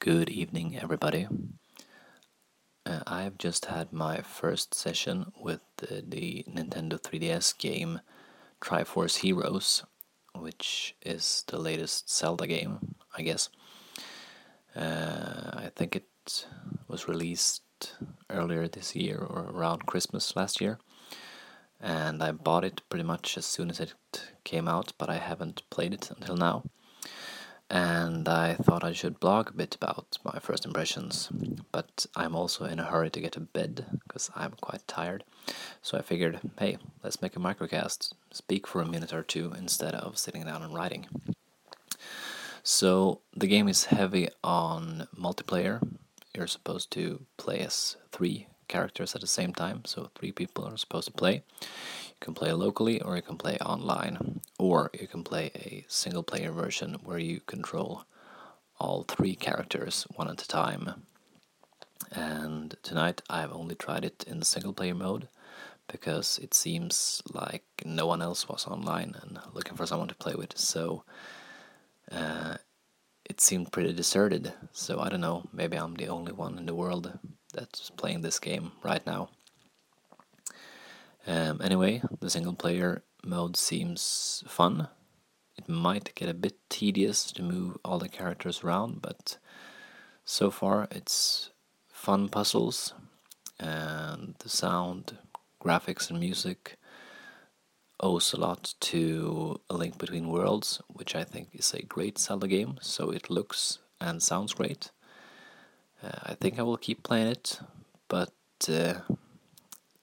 Good evening, everybody. Uh, I've just had my first session with the, the, Nintendo 3DS game Triforce Heroes, which is the latest Zelda game, I guess. Uh, I think it was released earlier this year or around Christmas last year. And I bought it pretty much as soon as it came out, but I haven't played it until now and I thought I should blog a bit about my first impressions. But I'm also in a hurry to get to bed because I'm quite tired. So I figured, hey, let's make a microcast, speak for a minute or two instead of sitting down and writing. So the game is heavy on multiplayer. You're supposed to play as three characters at the same time, so three people are supposed to play. You can play locally or you can play online, or you can play a single player version where you control all three characters one at a time. And tonight I've only tried it in single player mode because it seems like no one else was online and looking for someone to play with, so uh, it seemed pretty deserted. So I don't know, maybe I'm the only one in the world that's playing this game right now. Um, anyway, the single player mode seems fun. It might get a bit tedious to move all the characters around, but so far it's fun puzzles and the sound, graphics, and music owes a lot to A Link Between Worlds, which I think is a great Zelda game, so it looks and sounds great. Uh, I think I will keep playing it, but uh,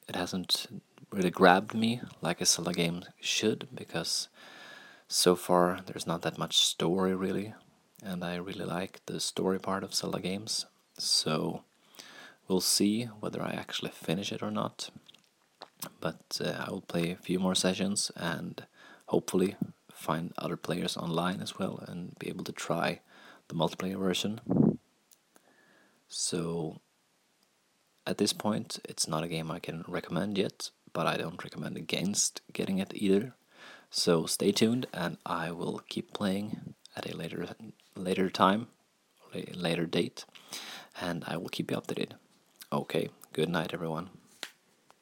it hasn't really grabbed me like a Zelda game should because so far there's not that much story really and I really like the story part of Zelda games. So we'll see whether I actually finish it or not but uh, I will play a few more sessions and hopefully find other players online as well and be able to try the multiplayer version so at this point it's not a game I can recommend yet but I don't recommend against getting it either. So stay tuned, and I will keep playing at a later later time, later date, and I will keep you updated. Okay, good night, everyone.